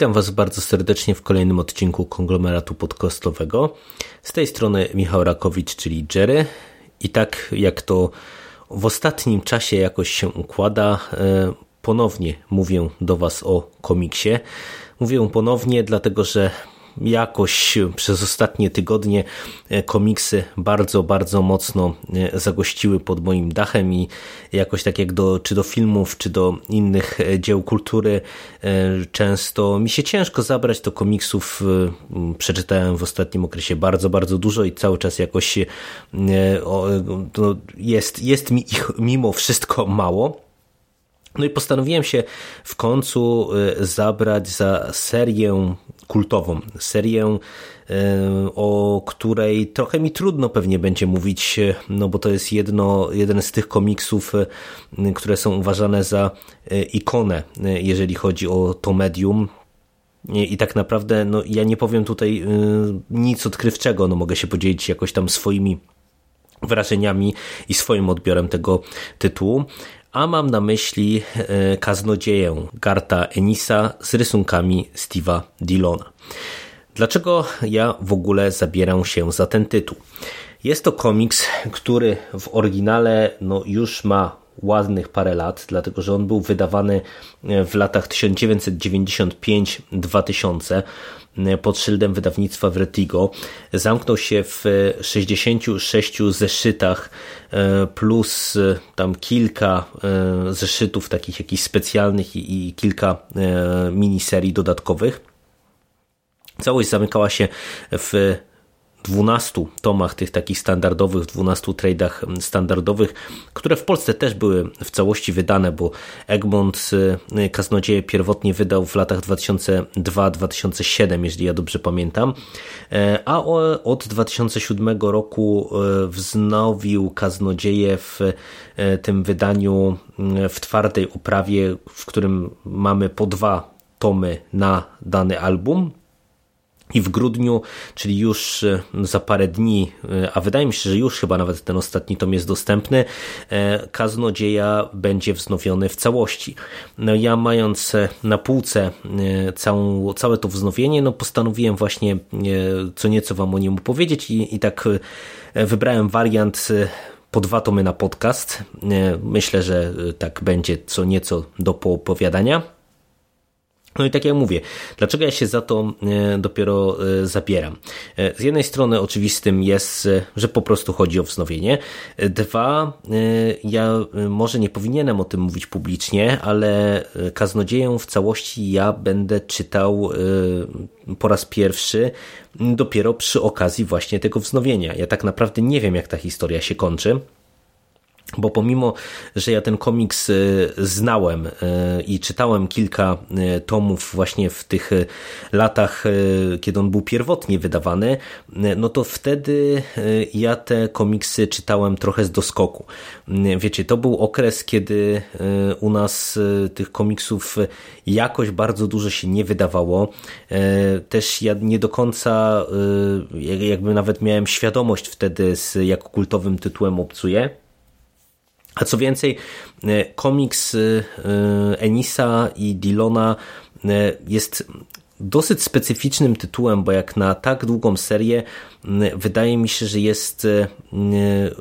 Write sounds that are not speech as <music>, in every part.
Witam Was bardzo serdecznie w kolejnym odcinku konglomeratu podcastowego. Z tej strony Michał Rakowicz, czyli Jerry. I tak jak to w ostatnim czasie jakoś się układa, e, ponownie mówię do Was o komiksie. Mówię ponownie, dlatego że jakoś przez ostatnie tygodnie e, komiksy bardzo, bardzo mocno e, zagościły pod moim dachem i jakoś tak jak do, czy do filmów, czy do innych e, dzieł kultury często mi się ciężko zabrać do komiksów. Przeczytałem w ostatnim okresie bardzo, bardzo dużo i cały czas jakoś jest, jest mi ich mimo wszystko mało. No i postanowiłem się w końcu zabrać za serię kultową. Serię, e, o której trochę mi trudno pewnie będzie mówić, no bo to jest jedno, jeden z tych komiksów, które są uważane za ikonę, jeżeli chodzi o to medium. I tak naprawdę no, ja nie powiem tutaj nic odkrywczego, no mogę się podzielić jakoś tam swoimi wrażeniami i swoim odbiorem tego tytułu, a mam na myśli e, kaznodzieję Garta Enisa z rysunkami Steve'a Dillona. Dlaczego ja w ogóle zabieram się za ten tytuł? Jest to komiks, który w oryginale no, już ma ładnych parę lat, dlatego że on był wydawany e, w latach 1995-2000 e, pod szyldem wydawnictwa Vertigo. Zamknął się w 66 zeszytach e, plus tam kilka zeszytów takich jakichś specjalnych i kilka miniserii dodatkowych. Całość zamykała się w 12 tomach tych takich standardowych, 12 tradeach standardowych, które w Polsce też były w całości wydane, bo Egmont y, Kaznodzieje pierwotnie wydał w latach 2002-2007, jeżeli ja dobrze pamiętam, e, a od 2007 roku e, wznowił Kaznodzieje w tym wydaniu w twardej oprawie, w którym mamy po dwa tomy na dany album i w grudniu, czyli już e, za parę dni, e, a wydaje mi się, że już chyba nawet ten ostatni tom jest dostępny, e, Kaznodzieja będzie wznowiony w całości. No ja mając na półce całą, całe to wznowienie, no postanowiłem właśnie co nieco wam o nim opowiedzieć i, i tak wybrałem wariant po dwa tomy na podcast. Myślę, że tak będzie co nieco do poopowiadania. No i tak jak mówię, dlaczego ja się za to e, dopiero e, zabieram? E, z jednej strony oczywistym jest, że po prostu chodzi o wznowienie. Dwa, ja może nie powinienem o tym mówić publicznie, ale Kaznodzieję w całości ja będę czytał po raz pierwszy dopiero przy okazji właśnie tego wznowienia. Ja tak naprawdę nie wiem, jak ta historia się kończy. Bo pomimo, że ja ten komiks y, znałem y, i czytałem kilka y, tomów właśnie w tych latach, kiedy on był pierwotnie wydawany, no to wtedy ja te komiksy czytałem trochę z doskoku. Wiecie, to był okres, kiedy u nas tych komiksów jakoś bardzo dużo się nie wydawało. Też ja nie do końca jakby nawet miałem świadomość wtedy, z jak kultowym tytułem obcuję. A co więcej, e, komiks e, Enisa i Dillona e, jest dosyć specyficznym tytułem, bo jak na tak długą serię, wydaje mi się, że jest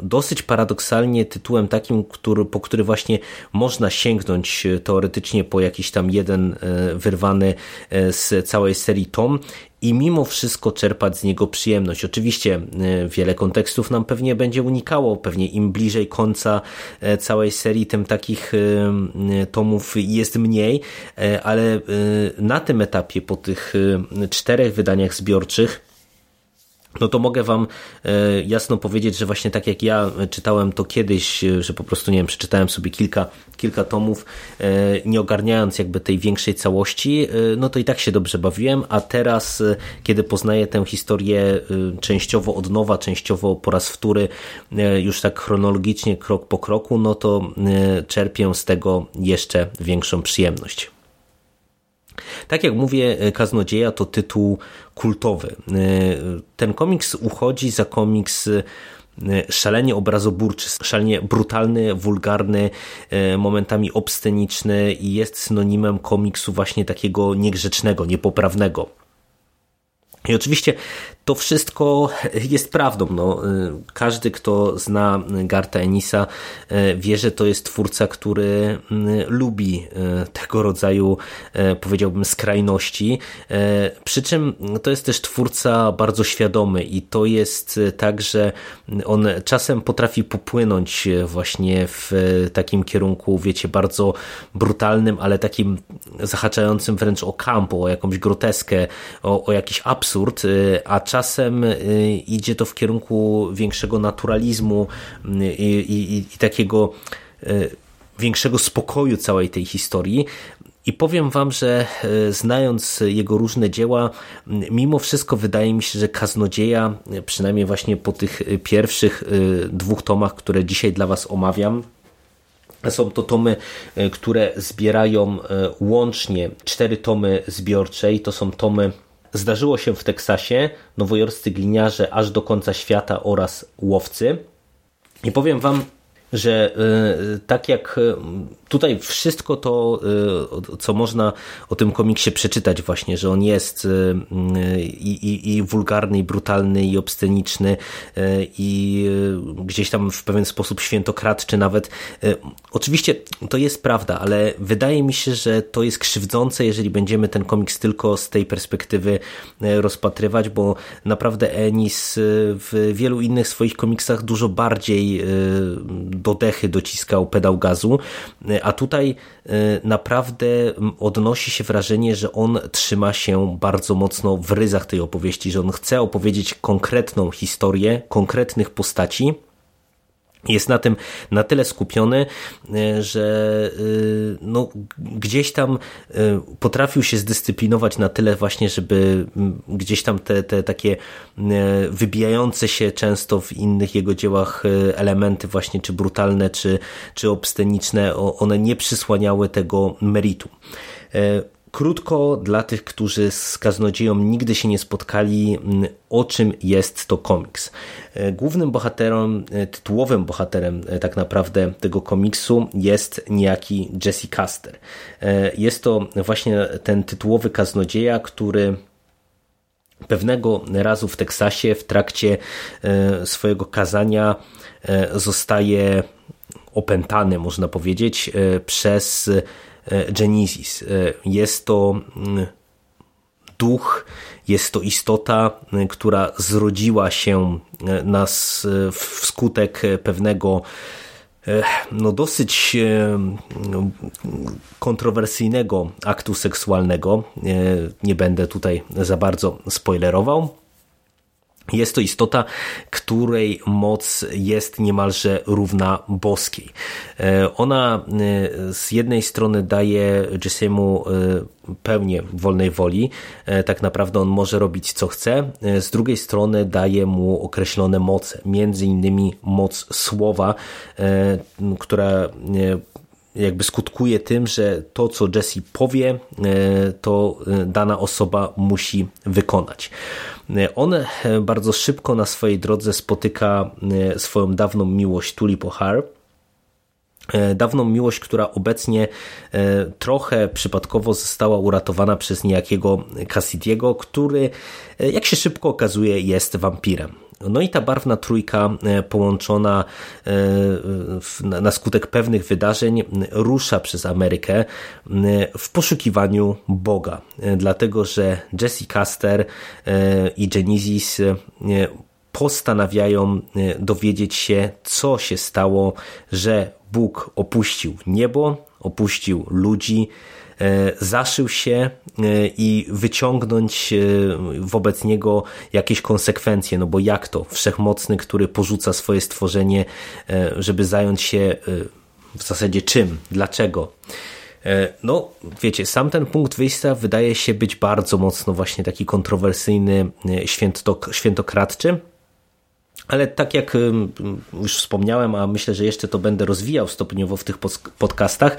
dosyć paradoksalnie tytułem takim, który, po który właśnie można sięgnąć teoretycznie po jakiś tam jeden wyrwany z całej serii tom i mimo wszystko czerpać z niego przyjemność. Oczywiście e, wiele kontekstów nam pewnie będzie unikało, pewnie im bliżej końca e, całej serii, tym takich e, tomów jest mniej, ale na tym etapie, po tych czterech wydaniach zbiorczych, no to mogę wam e, jasno powiedzieć, że właśnie tak jak ja czytałem to kiedyś, e, że po prostu, nie wiem, przeczytałem sobie kilka, kilka tomów, e, nie ogarniając jakby tej większej całości, no to i tak się dobrze bawiłem, a teraz, kiedy poznaję tę historię częściowo od nowa, częściowo po raz wtóry, już tak chronologicznie, krok po kroku, no to czerpię z tego jeszcze większą przyjemność. Tak jak mówię, e, Kaznodzieja to tytuł kultowy. E, ten komiks uchodzi za komiks e, szalenie obrazoburczy, szalenie brutalny, wulgarny, momentami obsceniczny i jest synonimem komiksu właśnie takiego niegrzecznego, niepoprawnego. I oczywiście to wszystko jest prawdą. No, każdy, kto zna Garta Enisa, wie, że to jest twórca, który lubi tego rodzaju, powiedziałbym, skrajności. Przy czym to jest też twórca bardzo świadomy i to jest tak, że on czasem potrafi popłynąć właśnie w takim kierunku, wiecie, bardzo brutalnym, ale takim zahaczającym wręcz o kampo, o jakąś groteskę, o, o jakiś absurd, a czasem czasem y, idzie to w kierunku większego naturalizmu y, i, i, i takiego y, większego spokoju całej tej historii. I powiem wam, że znając jego różne dzieła, mimo wszystko wydaje mi się, że Kaznodzieja, przynajmniej właśnie po tych pierwszych dwóch tomach, które dzisiaj dla was omawiam, są to tomy, które zbierają łącznie cztery tomy zbiorcze i to są tomy Zdarzyło się w Teksasie, nowojorscy gliniarze aż do końca świata oraz łowcy. I powiem wam, że y, tak jak y, tutaj wszystko to, y, co można o tym komiksie przeczytać właśnie, że on jest i, i, i wulgarny, i brutalny, i obsceniczny, i gdzieś tam w pewien sposób świętokradczy nawet. Oczywiście to jest prawda, ale wydaje mi się, że to jest krzywdzące, jeżeli będziemy ten komiks tylko z tej perspektywy rozpatrywać, bo naprawdę Ennis w wielu innych swoich komiksach dużo bardziej do dechy dociskał pedał gazu, a tutaj e, naprawdę odnosi się wrażenie, że on trzyma się bardzo mocno w ryzach tej opowieści, że on chce opowiedzieć konkretną historię, konkretnych postaci, jest na tym na tyle skupiony, e, że e, no, gdzieś tam e, potrafił się zdyscyplinować na tyle właśnie, żeby gdzieś tam te, te takie wybijające się często w innych jego dziełach elementy właśnie czy brutalne, czy, czy obsceniczne, one nie przysłaniały tego meritu. Krótko dla tych, którzy z kaznodzieją nigdy się nie spotkali, mm, o czym jest to komiks. E, głównym bohaterem, e, tytułowym bohaterem e, tak naprawdę tego komiksu jest niejaki Jesse Caster. Jest to właśnie ten tytułowy kaznodzieja, który pewnego razu w Teksasie w trakcie swojego kazania zostaje opętany, można powiedzieć, przez Genesis. E, jest to mm, duch, jest to istota, e, która zrodziła się nas wskutek pewnego no dosyć kontrowersyjnego aktu seksualnego. Nie będę tutaj za bardzo spoilerował. Jest to istota, której moc jest niemalże równa boskiej. E, ona e, z jednej strony daje Jessemu e, pełnię wolnej woli, tak naprawdę on może robić co chce, z drugiej strony daje mu określone moce, między innymi moc słowa, która jakby skutkuje tym, że to, co Jesse powie, to dana osoba musi wykonać. On e, bardzo szybko na swojej drodze spotyka e, swoją dawną miłość Tulip O'Hare, e, dawną miłość, która obecnie trochę przypadkowo została uratowana przez niejakiego Cassidiego, który, jak się szybko okazuje, jest wampirem. No i ta barwna trójka e, połączona e, na skutek pewnych wydarzeń rusza przez Amerykę w poszukiwaniu Boga. E, dlatego, że Jesse Caster i Genesis postanawiają dowiedzieć się, co się stało, że Bóg opuścił niebo, opuścił ludzi, zaszył się i wyciągnąć wobec niego jakieś konsekwencje, no bo jak to? Wszechmocny, który porzuca swoje stworzenie, żeby zająć się w zasadzie czym? Dlaczego? E, no, wiecie, sam ten punkt wyjścia wydaje się być bardzo mocno właśnie taki kontrowersyjny, e, świętok, świętokradczy. Ale tak jak już wspomniałem, a myślę, że jeszcze to będę rozwijał stopniowo w tych podcastach,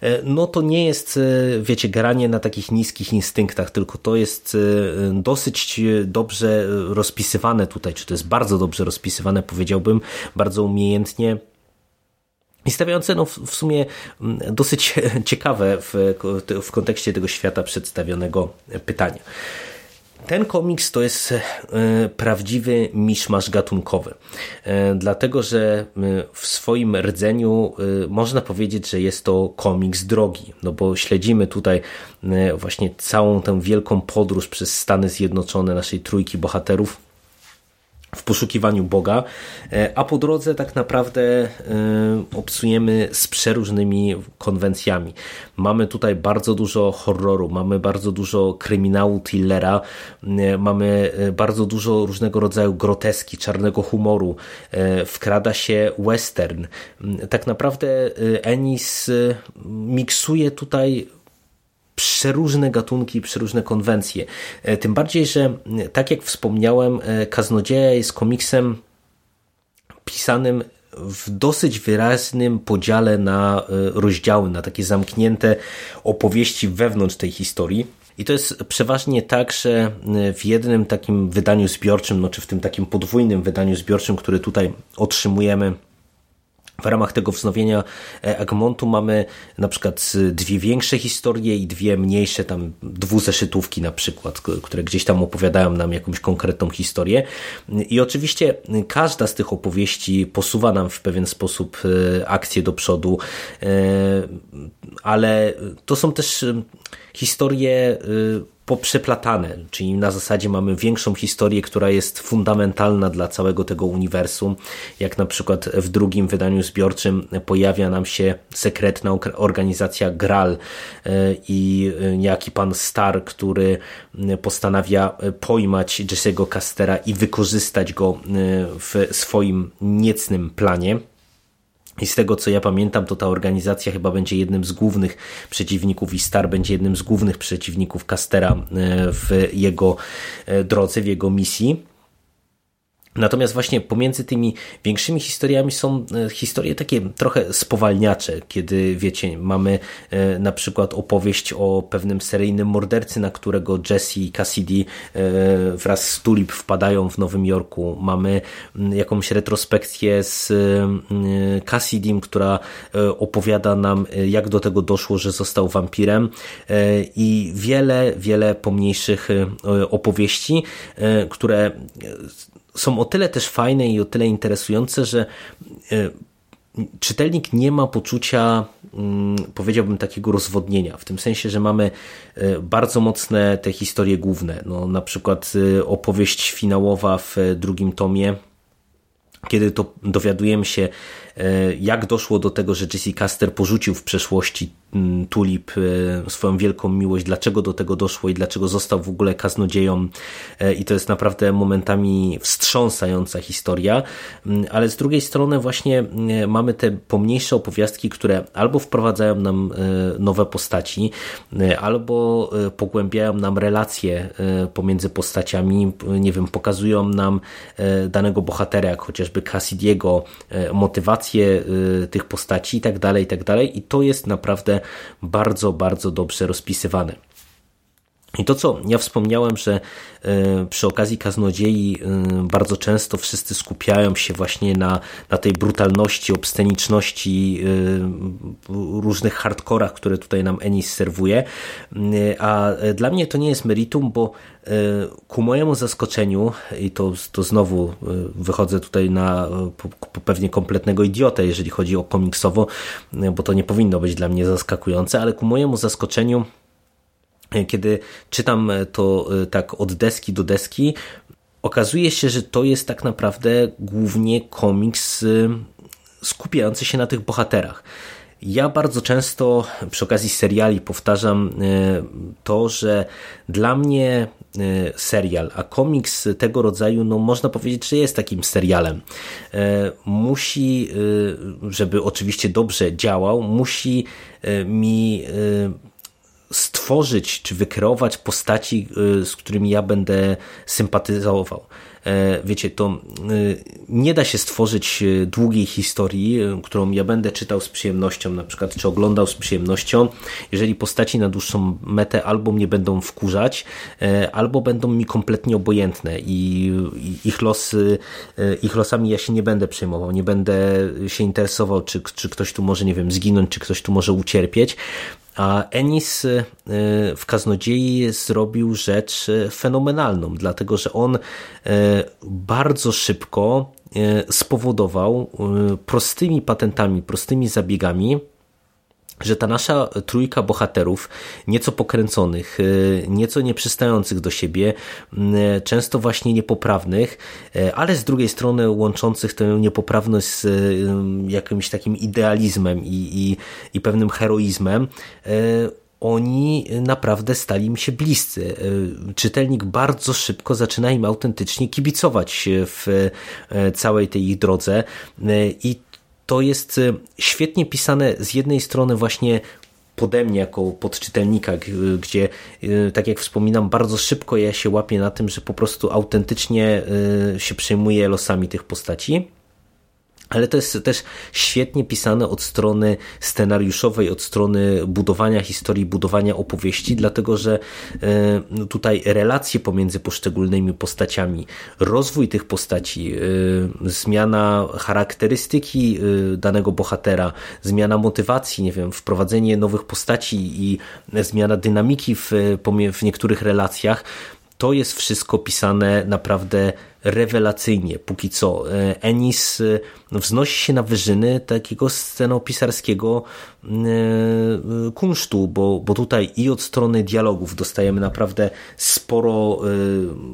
e, no to nie jest, wiecie, granie na takich niskich instynktach, tylko to jest dosyć dobrze rozpisywane tutaj, czy to jest bardzo dobrze rozpisywane, powiedziałbym, bardzo umiejętnie i stawiające no, w sumie dosyć <laughs> ciekawe w, w kontekście tego świata przedstawionego pytania. Ten komiks to jest e, prawdziwy miszmasz gatunkowy, e, dlatego że e, w swoim rdzeniu można powiedzieć, że jest to komiks drogi, no bo śledzimy tutaj właśnie całą tę wielką podróż przez Stany Zjednoczone naszej trójki bohaterów w poszukiwaniu Boga, e, a po drodze tak naprawdę e, obcujemy z przeróżnymi konwencjami. Mamy tutaj bardzo dużo horroru, mamy bardzo dużo kryminału, thrillera, e, mamy bardzo dużo różnego rodzaju groteski, czarnego humoru, wkrada się western. Tak naprawdę Ennis miksuje tutaj przeróżne gatunki, przeróżne konwencje. E, tym bardziej, że e, tak jak wspomniałem, e, Kaznodzieja jest komiksem pisanym w dosyć wyraźnym podziale na rozdziały, na takie zamknięte opowieści wewnątrz tej historii. I to jest przeważnie tak, że w jednym takim wydaniu zbiorczym, no czy w tym takim podwójnym wydaniu zbiorczym, który tutaj otrzymujemy w ramach tego wznowienia e, Egmontu mamy na przykład dwie większe historie i dwie mniejsze, tam dwuzeszytówki na przykład, które gdzieś tam opowiadają nam jakąś konkretną historię. I oczywiście każda z tych opowieści posuwa nam w pewien sposób e, akcję do przodu, e, ale to są też historie poprzeplatane, czyli na zasadzie mamy większą historię, która jest fundamentalna dla całego tego uniwersum, jak na przykład w drugim wydaniu zbiorczym pojawia nam się sekretna organizacja Gral e, i niejaki pan Star, który postanawia pojmać Jesse'ego Castera i wykorzystać go e, w swoim niecnym planie. I z tego co ja pamiętam, to ta organizacja chyba będzie jednym z głównych przeciwników i Star będzie jednym z głównych przeciwników Castera e, w jego e, drodze, w jego misji. Natomiast właśnie pomiędzy tymi większymi historiami są e, historie takie trochę spowalniacze, kiedy wiecie, mamy e, na przykład opowieść o pewnym seryjnym mordercy, na którego Jesse i Cassidy e, wraz z Tulip wpadają w Nowym Jorku. Mamy jakąś retrospekcję z Cassidym, która opowiada nam, jak do tego doszło, że został wampirem i wiele, wiele pomniejszych opowieści, które są o tyle też fajne i o tyle interesujące, że e, czytelnik nie ma poczucia, mm, powiedziałbym, takiego rozwodnienia, w tym sensie, że mamy e, bardzo mocne te historie główne. No, na przykład e, opowieść finałowa w drugim tomie, kiedy to dowiadujemy się, jak doszło do tego, że Jesse Caster porzucił w przeszłości Tulip e, swoją wielką miłość, dlaczego do tego doszło i dlaczego został w ogóle kaznodzieją. E, i to jest naprawdę momentami wstrząsająca historia, mm, ale z drugiej strony właśnie mm, mamy te pomniejsze opowiastki, które albo wprowadzają nam e, nowe postaci, albo pogłębiają nam relacje pomiędzy postaciami, nie wiem, pokazują nam danego bohatera, jak chociażby Cassidiego, motywację tych postaci i tak dalej, i tak dalej. I to jest naprawdę bardzo, bardzo dobrze rozpisywane. I to, co ja wspomniałem, że e, przy okazji kaznodziei e, bardzo często wszyscy skupiają się właśnie na, na tej brutalności, obsceniczności, e, różnych hardkorach, które tutaj nam Ennis serwuje. A dla mnie to nie jest meritum, bo ku mojemu zaskoczeniu, i to, to znowu wychodzę tutaj na pewnie kompletnego idiotę, jeżeli chodzi o komiksowo, bo to nie powinno być dla mnie zaskakujące, ale ku mojemu zaskoczeniu kiedy czytam to e, tak od deski do deski, okazuje się, że to jest tak naprawdę głównie komiks e, skupiający się na tych bohaterach. ja bardzo często przy okazji seriali powtarzam to, że dla mnie serial, a komiks tego rodzaju, no można powiedzieć, że jest takim serialem. Musi, żeby oczywiście dobrze działał, musi mi stworzyć czy wykreować postaci, y, z którymi ja będę sympatyzował. E, wiecie, to y, nie da się stworzyć y, długiej historii, którą ja będę czytał z przyjemnością, na przykład, czy oglądał z przyjemnością, jeżeli postaci na dłuższą metę albo mnie będą wkurzać, e, albo będą mi kompletnie obojętne i ich losy, ich losami ja się nie będę przejmował, nie będę się interesował, czy, czy ktoś tu może, nie wiem, zginąć, czy ktoś tu może ucierpieć. A Ennis y, w Kaznodziei zrobił rzecz y, fenomenalną, dlatego że on y, bardzo szybko spowodował prostymi patentami, prostymi zabiegami, że ta nasza trójka bohaterów, nieco pokręconych, y, nieco nieprzystających do siebie, y, często właśnie niepoprawnych, y, ale z drugiej strony łączących tę niepoprawność z jakimś takim idealizmem i, i, i pewnym heroizmem, oni naprawdę stali mi się bliscy. Czytelnik bardzo szybko zaczyna im autentycznie kibicować w całej tej ich drodze i to jest y, świetnie pisane z jednej strony właśnie pode mnie jako podczytelnika, gdzie, y, tak jak wspominam, bardzo szybko ja się łapię na tym, że po prostu autentycznie y, się przejmuję losami tych postaci ale to jest też świetnie pisane od strony scenariuszowej, od strony budowania historii, budowania opowieści, dlatego że e, no tutaj relacje pomiędzy poszczególnymi postaciami, rozwój tych postaci, e, zmiana charakterystyki e, danego bohatera, zmiana motywacji, nie wiem, wprowadzenie nowych postaci i zmiana dynamiki w, w niektórych relacjach, to jest wszystko pisane naprawdę rewelacyjnie. Póki co e, Ennis e, wznosi się na wyżyny takiego scenopisarskiego e, kunsztu, bo, bo tutaj i od strony dialogów dostajemy naprawdę sporo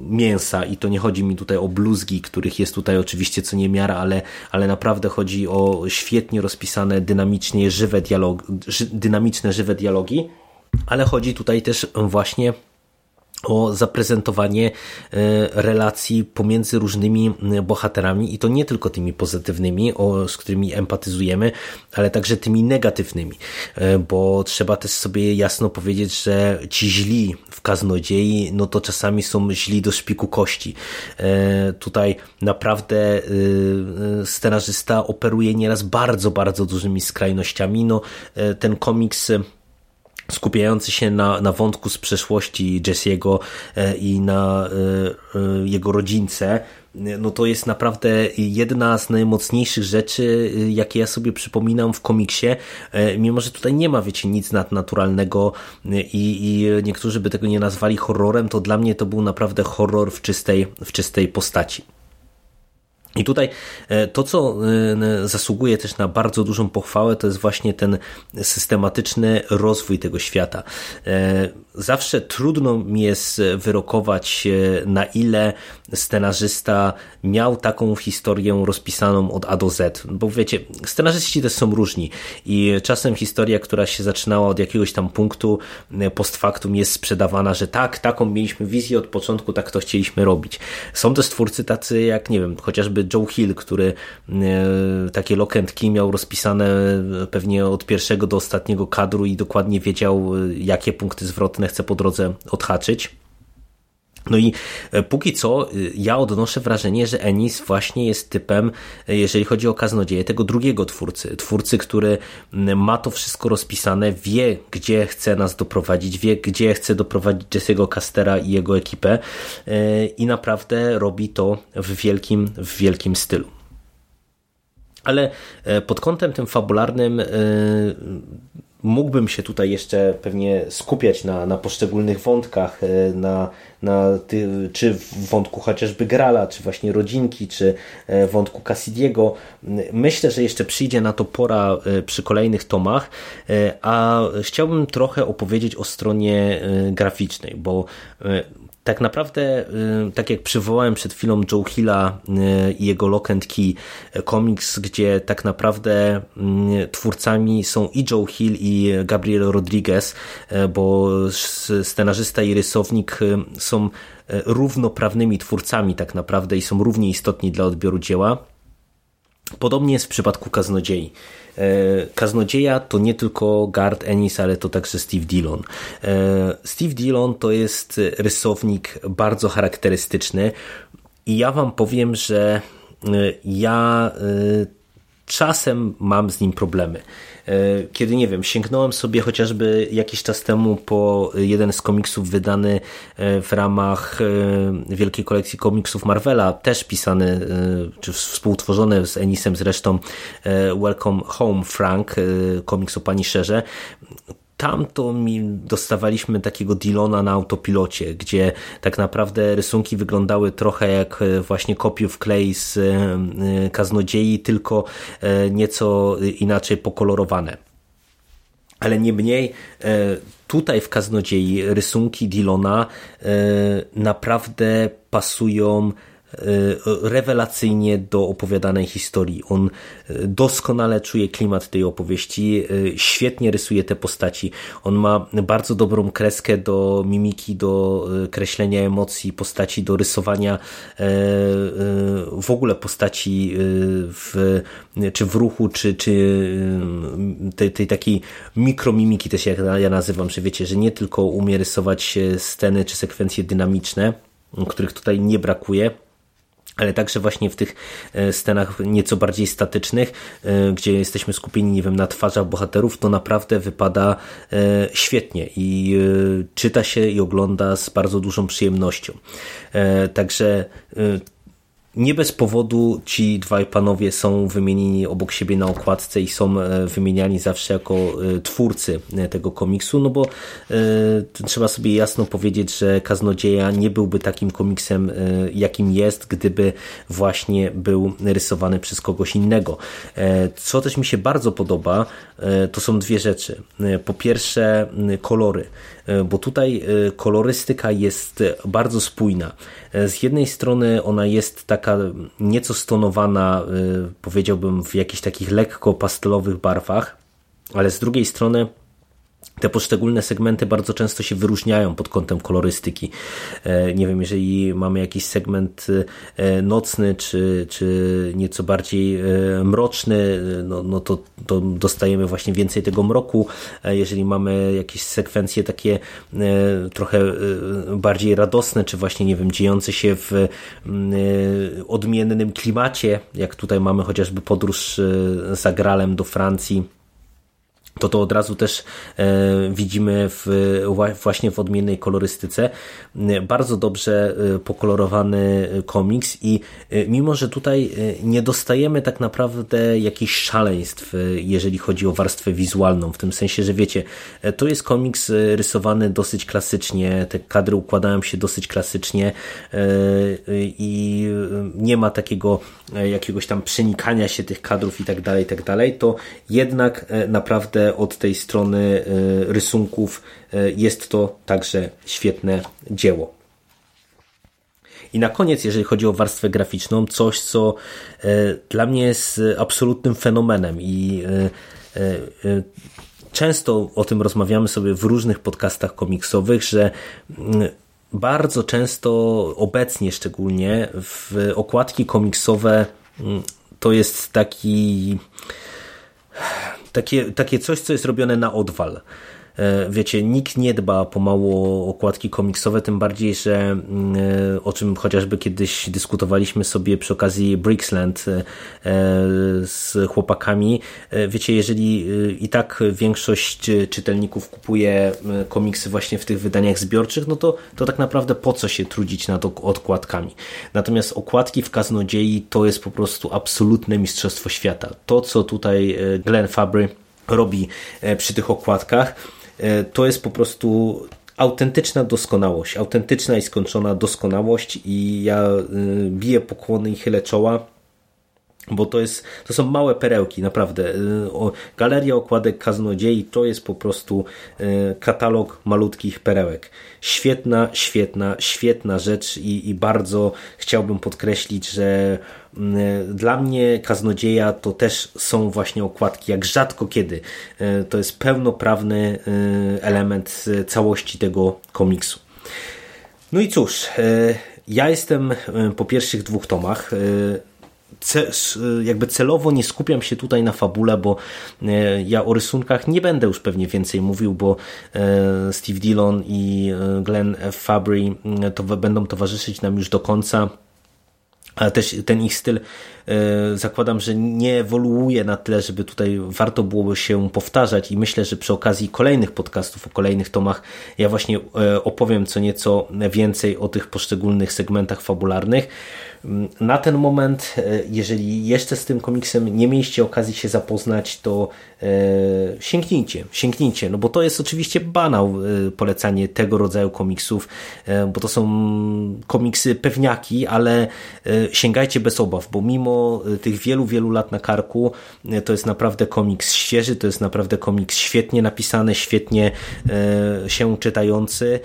mięsa i to nie chodzi mi tutaj o bluzgi, których jest tutaj oczywiście co niemiara, ale, ale naprawdę chodzi o świetnie rozpisane, dynamicznie żywe dialog, dynamiczne, żywe dialogi, ale chodzi tutaj też właśnie o zaprezentowanie e, relacji pomiędzy różnymi bohaterami i to nie tylko tymi pozytywnymi, z którymi empatyzujemy, ale także tymi negatywnymi, e, bo trzeba też sobie jasno powiedzieć, że ci źli w kaznodziei, no to czasami są źli do szpiku kości. E, tutaj naprawdę scenarzysta operuje nieraz bardzo, bardzo dużymi skrajnościami. No, ten komiks skupiający się na, na wątku z przeszłości Jesse'ego e, i na e, e, jego rodzince, no to jest naprawdę jedna z najmocniejszych rzeczy, jakie ja sobie przypominam w komiksie, mimo że tutaj nie ma, wiecie, nic nadnaturalnego i, i niektórzy by tego nie nazwali horrorem, to dla mnie to był naprawdę horror w czystej, w czystej postaci. I tutaj e, to, co e, zasługuje też na bardzo dużą pochwałę, to jest właśnie ten systematyczny rozwój tego świata. E, zawsze trudno mi jest wyrokować, na ile scenarzysta miał taką historię rozpisaną od A do Z. Bo wiecie, scenarzyści też są różni i czasem historia, która się zaczynała od jakiegoś tam punktu post factum jest sprzedawana, że tak, taką mieliśmy wizję od początku, tak to chcieliśmy robić. Są też twórcy tacy jak, nie wiem, chociażby Joe Hill, który e, takie key miał rozpisane pewnie od pierwszego do ostatniego kadru i dokładnie wiedział, e, jakie punkty zwrotne chce po drodze odhaczyć. No i e, póki co ja odnoszę wrażenie, że Ennis właśnie jest typem, jeżeli chodzi o kaznodzieję, tego drugiego twórcy. Twórcy, który ma to wszystko rozpisane, wie gdzie chce nas doprowadzić, wie gdzie chce doprowadzić Jesse'ego Castera i jego ekipę i naprawdę robi to w wielkim, w wielkim stylu. Ale e, pod kątem tym fabularnym e, mógłbym się tutaj jeszcze pewnie skupiać na, na poszczególnych wątkach, e, na, na ty, czy w wątku chociażby Grala, czy właśnie rodzinki, czy e, wątku Cassidiego. Myślę, że jeszcze przyjdzie na to pora e, przy kolejnych tomach, a chciałbym trochę opowiedzieć o stronie graficznej, bo tak naprawdę, tak jak przywołałem przed chwilą Joe Hilla i jego Lock and Key komiks, gdzie tak naprawdę twórcami są i Joe Hill i Gabriel Rodriguez, bo scenarzysta i rysownik są równoprawnymi twórcami tak naprawdę i są równie istotni dla odbioru dzieła. Podobnie jest w przypadku Kaznodziei. E, kaznodzieja to nie tylko Gard Ennis, ale to także Steve Dillon. E, Steve Dillon to jest rysownik bardzo charakterystyczny i ja wam powiem, że e, ja czasem mam z nim problemy. E, kiedy, nie wiem, sięgnąłem sobie chociażby jakiś czas temu po jeden z komiksów wydany e, w ramach e, wielkiej kolekcji komiksów Marvela, też pisany, czy współtworzony z Enisem zresztą Welcome Home Frank, komiks o Pani Szerze, tam to mi dostawaliśmy takiego Dylona na autopilocie, gdzie tak naprawdę rysunki wyglądały trochę jak e, właśnie kopiów klej z e, e, kaznodziei, tylko nieco inaczej pokolorowane. Ale nie mniej tutaj w kaznodziei rysunki Dylona naprawdę pasują rewelacyjnie do opowiadanej historii. On e, doskonale czuje klimat tej opowieści, e, świetnie rysuje te postaci. On ma bardzo dobrą kreskę do mimiki, do kreślenia emocji postaci, do rysowania w ogóle postaci w, czy w ruchu, czy, czy tej, tej takiej mikromimiki też jak ja nazywam, że wiecie, że nie tylko umie rysować sceny czy sekwencje dynamiczne, których tutaj nie brakuje, ale także właśnie w tych e, scenach nieco bardziej statycznych, e, gdzie jesteśmy skupieni, nie wiem, na twarzach bohaterów, to naprawdę wypada e, świetnie i czyta się i ogląda z bardzo dużą przyjemnością. Także nie bez powodu ci dwaj panowie są wymienieni obok siebie na okładce i są e, wymieniani zawsze jako e, twórcy e, tego komiksu, no bo trzeba sobie jasno powiedzieć, że Kaznodzieja nie byłby takim komiksem, jakim jest, gdyby właśnie był rysowany przez kogoś innego. Co też mi się bardzo podoba, to są dwie rzeczy. Po pierwsze, kolory. E, bo tutaj e, kolorystyka jest bardzo spójna. E, z jednej strony ona jest taka nieco stonowana, powiedziałbym, w jakichś takich lekko pastelowych barwach, ale z drugiej strony te poszczególne segmenty bardzo często się wyróżniają pod kątem kolorystyki. E, nie wiem, jeżeli mamy jakiś segment e, nocny, czy, czy nieco bardziej e, mroczny, no, no to, to dostajemy właśnie więcej tego mroku. Jeżeli mamy jakieś sekwencje takie trochę bardziej radosne, czy właśnie, nie wiem, dziejące się w odmiennym klimacie, jak tutaj mamy chociażby podróż za Gralem do Francji, to to od razu też e, widzimy w, właśnie w odmiennej kolorystyce. Bardzo dobrze e, pokolorowany komiks i e, mimo, że tutaj nie dostajemy tak naprawdę jakichś szaleństw, jeżeli chodzi o warstwę wizualną, w tym sensie, że wiecie, to jest komiks rysowany dosyć klasycznie, te kadry układają się dosyć klasycznie i nie ma takiego jakiegoś tam przenikania się tych kadrów i tak dalej, i tak dalej, to jednak naprawdę od tej strony e, rysunków e, jest to także świetne dzieło. I na koniec, jeżeli chodzi o warstwę graficzną, coś, co e, dla mnie jest absolutnym fenomenem i często o tym rozmawiamy sobie w różnych podcastach komiksowych, że mm, bardzo często obecnie szczególnie w okładki komiksowe mm, to jest taki takie, takie coś, co jest robione na odwal. E, wiecie, nikt nie dba pomału o okładki komiksowe, tym bardziej, że mm, e, o czym chociażby kiedyś dyskutowaliśmy sobie przy okazji Brixland e, z chłopakami. Wiecie, jeżeli i tak większość czytelników kupuje komiksy właśnie w tych wydaniach zbiorczych, no to, to tak naprawdę po co się trudzić nad okładkami. Natomiast okładki w Kaznodziei to jest po prostu absolutne mistrzostwo świata. To, co tutaj Glenn Fabry robi przy tych okładkach, to jest po prostu autentyczna doskonałość, autentyczna i skończona doskonałość i ja e, biję pokłony i chylę czoła bo to, jest, to są małe perełki, naprawdę. Y, Galeria Okładek Kaznodziei to jest po prostu katalog malutkich perełek. Świetna, świetna, świetna rzecz i, i bardzo chciałbym podkreślić, że dla mnie Kaznodzieja to też są właśnie okładki, jak rzadko kiedy. To jest pełnoprawny element całości tego komiksu. No i cóż, ja jestem po pierwszych dwóch tomach jakby celowo nie skupiam się tutaj na fabule, bo ja o rysunkach nie będę już pewnie więcej mówił, bo Steve Dillon i Glenn F. Fabry to będą towarzyszyć nam już do końca ale też ten ich styl zakładam, że nie ewoluuje na tyle, żeby tutaj warto byłoby się powtarzać i myślę, że przy okazji kolejnych podcastów, o kolejnych tomach ja właśnie opowiem co nieco więcej o tych poszczególnych segmentach fabularnych. Na ten moment, e, jeżeli jeszcze z tym komiksem nie mieliście okazji się zapoznać, to e, sięgnijcie, sięgnijcie, no bo to jest oczywiście banał e, polecanie tego rodzaju komiksów, bo to są komiksy pewniaki, ale sięgajcie bez obaw, bo mimo tych wielu, wielu lat na karku, to jest naprawdę komiks świeży, to jest naprawdę komiks świetnie napisany, świetnie się czytający,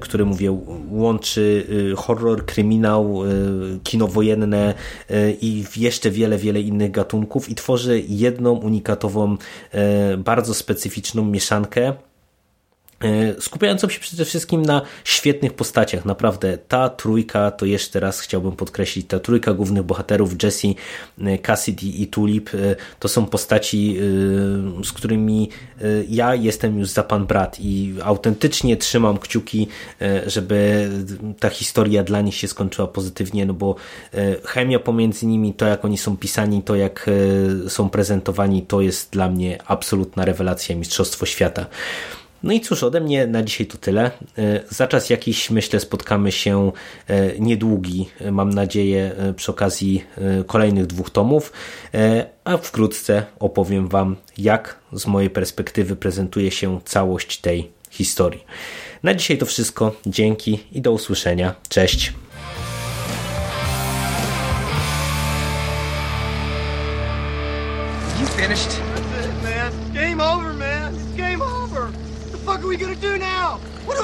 który mówię, łączy horror, kryminał, kino kino wojenne e, i jeszcze wiele, wiele innych gatunków i tworzy jedną unikatową, e, bardzo specyficzną mieszankę skupiającą się przede wszystkim na świetnych postaciach. Naprawdę ta trójka, to jeszcze raz chciałbym podkreślić, ta trójka głównych bohaterów, Jesse, e, Cassidy i Tulip, e, to są postaci, z którymi ja jestem już za pan brat i autentycznie trzymam kciuki, żeby ta historia dla nich się skończyła pozytywnie, no bo chemia pomiędzy nimi, to jak oni są pisani, to jak są prezentowani, to jest dla mnie absolutna rewelacja, mistrzostwo świata. No i cóż, ode mnie na dzisiaj to tyle. E, za czas jakiś, myślę, spotkamy się e, niedługi, e, mam nadzieję, przy okazji kolejnych dwóch tomów, a wkrótce opowiem Wam, jak z mojej perspektywy prezentuje się całość tej historii. Na dzisiaj to wszystko. Dzięki i do usłyszenia. Cześć.